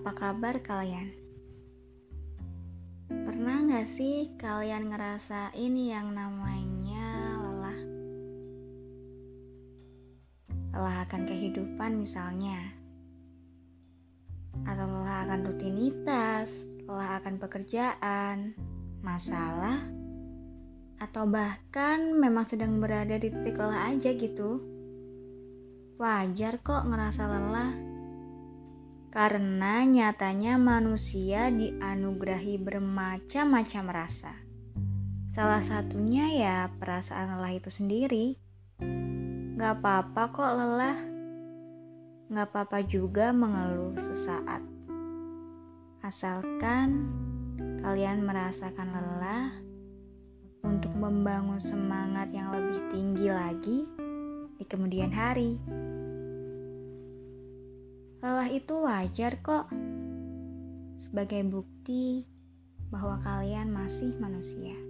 apa kabar kalian? Pernah gak sih kalian ngerasain yang namanya lelah? Lelah akan kehidupan misalnya Atau lelah akan rutinitas, lelah akan pekerjaan, masalah Atau bahkan memang sedang berada di titik lelah aja gitu Wajar kok ngerasa lelah karena nyatanya manusia dianugerahi bermacam-macam rasa. Salah satunya ya perasaan lelah itu sendiri. Gak apa-apa kok lelah. Gak apa-apa juga mengeluh sesaat. Asalkan kalian merasakan lelah untuk membangun semangat yang lebih tinggi lagi di kemudian hari. Lelah itu wajar kok, sebagai bukti bahwa kalian masih manusia.